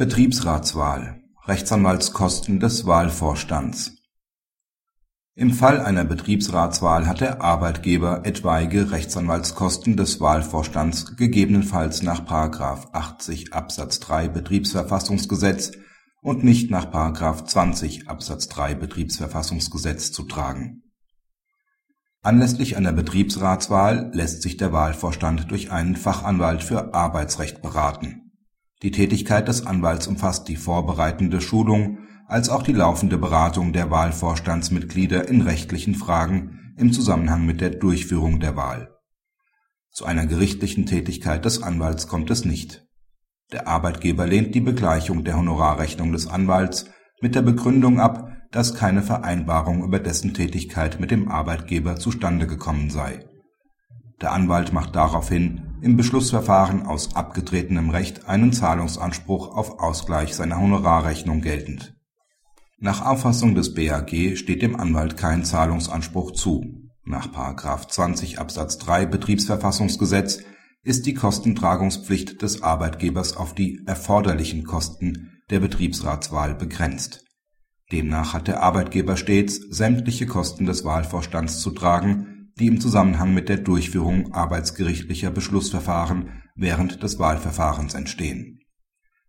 Betriebsratswahl Rechtsanwaltskosten des Wahlvorstands Im Fall einer Betriebsratswahl hat der Arbeitgeber etwaige Rechtsanwaltskosten des Wahlvorstands gegebenenfalls nach § 80 Absatz 3 Betriebsverfassungsgesetz und nicht nach § 20 Absatz 3 Betriebsverfassungsgesetz zu tragen. Anlässlich einer Betriebsratswahl lässt sich der Wahlvorstand durch einen Fachanwalt für Arbeitsrecht beraten die Tätigkeit des Anwalts umfasst die vorbereitende Schulung als auch die laufende Beratung der Wahlvorstandsmitglieder in rechtlichen Fragen im Zusammenhang mit der Durchführung der Wahl. Zu einer gerichtlichen Tätigkeit des Anwalts kommt es nicht. Der Arbeitgeber lehnt die Begleichung der Honorarrechnung des Anwalts mit der Begründung ab, dass keine Vereinbarung über dessen Tätigkeit mit dem Arbeitgeber zustande gekommen sei. Der Anwalt macht daraufhin im Beschlussverfahren aus abgetretenem Recht einen Zahlungsanspruch auf Ausgleich seiner Honorarrechnung geltend. Nach Auffassung des BAG steht dem Anwalt kein Zahlungsanspruch zu. Nach § 20 Absatz 3 Betriebsverfassungsgesetz ist die Kostentragungspflicht des Arbeitgebers auf die erforderlichen Kosten der Betriebsratswahl begrenzt. Demnach hat der Arbeitgeber stets sämtliche Kosten des Wahlvorstands zu tragen die im Zusammenhang mit der Durchführung arbeitsgerichtlicher Beschlussverfahren während des Wahlverfahrens entstehen.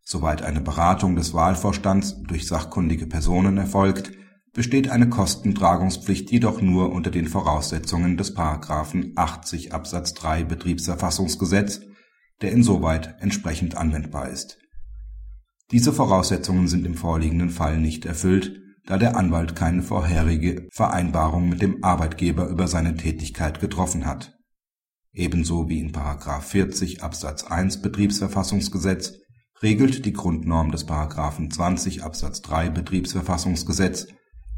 Soweit eine Beratung des Wahlvorstands durch sachkundige Personen erfolgt, besteht eine Kostentragungspflicht jedoch nur unter den Voraussetzungen des § 80 Absatz 3 Betriebsverfassungsgesetz, der insoweit entsprechend anwendbar ist. Diese Voraussetzungen sind im vorliegenden Fall nicht erfüllt da der Anwalt keine vorherige Vereinbarung mit dem Arbeitgeber über seine Tätigkeit getroffen hat. Ebenso wie in § 40 Absatz 1 Betriebsverfassungsgesetz regelt die Grundnorm des § 20 Absatz 3 Betriebsverfassungsgesetz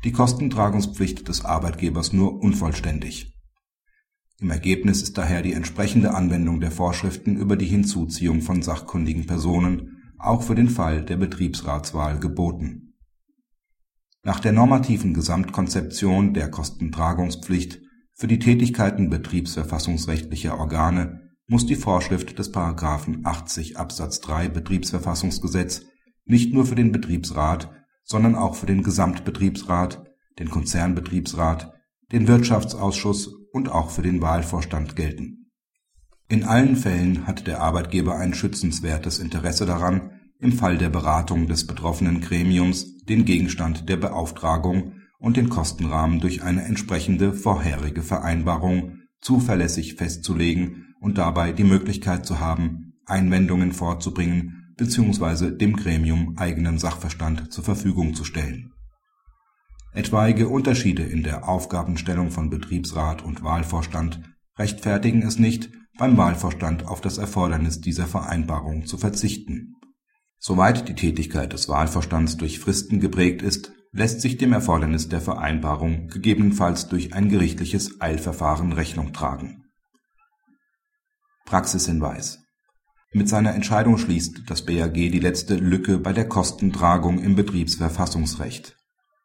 die Kostentragungspflicht des Arbeitgebers nur unvollständig. Im Ergebnis ist daher die entsprechende Anwendung der Vorschriften über die Hinzuziehung von sachkundigen Personen auch für den Fall der Betriebsratswahl geboten nach der normativen Gesamtkonzeption der Kostentragungspflicht für die Tätigkeiten betriebsverfassungsrechtlicher Organe muss die Vorschrift des § 80 Absatz 3 Betriebsverfassungsgesetz nicht nur für den Betriebsrat, sondern auch für den Gesamtbetriebsrat, den Konzernbetriebsrat, den Wirtschaftsausschuss und auch für den Wahlvorstand gelten. In allen Fällen hat der Arbeitgeber ein schützenswertes Interesse daran im Fall der Beratung des betroffenen Gremiums den Gegenstand der Beauftragung und den Kostenrahmen durch eine entsprechende vorherige Vereinbarung zuverlässig festzulegen und dabei die Möglichkeit zu haben, Einwendungen vorzubringen bzw. dem Gremium eigenen Sachverstand zur Verfügung zu stellen. Etwaige Unterschiede in der Aufgabenstellung von Betriebsrat und Wahlvorstand rechtfertigen es nicht, beim Wahlvorstand auf das Erfordernis dieser Vereinbarung zu verzichten Soweit die Tätigkeit des Wahlvorstands durch Fristen geprägt ist, lässt sich dem Erfordernis der Vereinbarung gegebenenfalls durch ein gerichtliches Eilverfahren Rechnung tragen. Praxishinweis Mit seiner Entscheidung schließt das BAG die letzte Lücke bei der Kostentragung im Betriebsverfassungsrecht.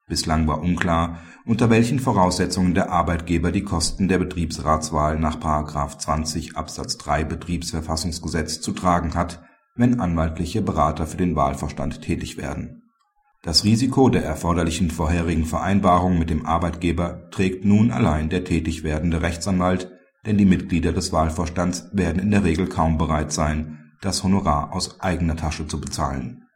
Bislang war unklar, unter welchen Voraussetzungen der Arbeitgeber die Kosten der Betriebsratswahl nach § 20 Absatz 3 Betriebsverfassungsgesetz zu tragen hat wenn anwaltliche Berater für den Wahlvorstand tätig werden. Das Risiko der erforderlichen vorherigen Vereinbarung mit dem Arbeitgeber trägt nun allein der tätig werdende Rechtsanwalt, denn die Mitglieder des Wahlvorstands werden in der Regel kaum bereit sein, das Honorar aus eigener Tasche zu bezahlen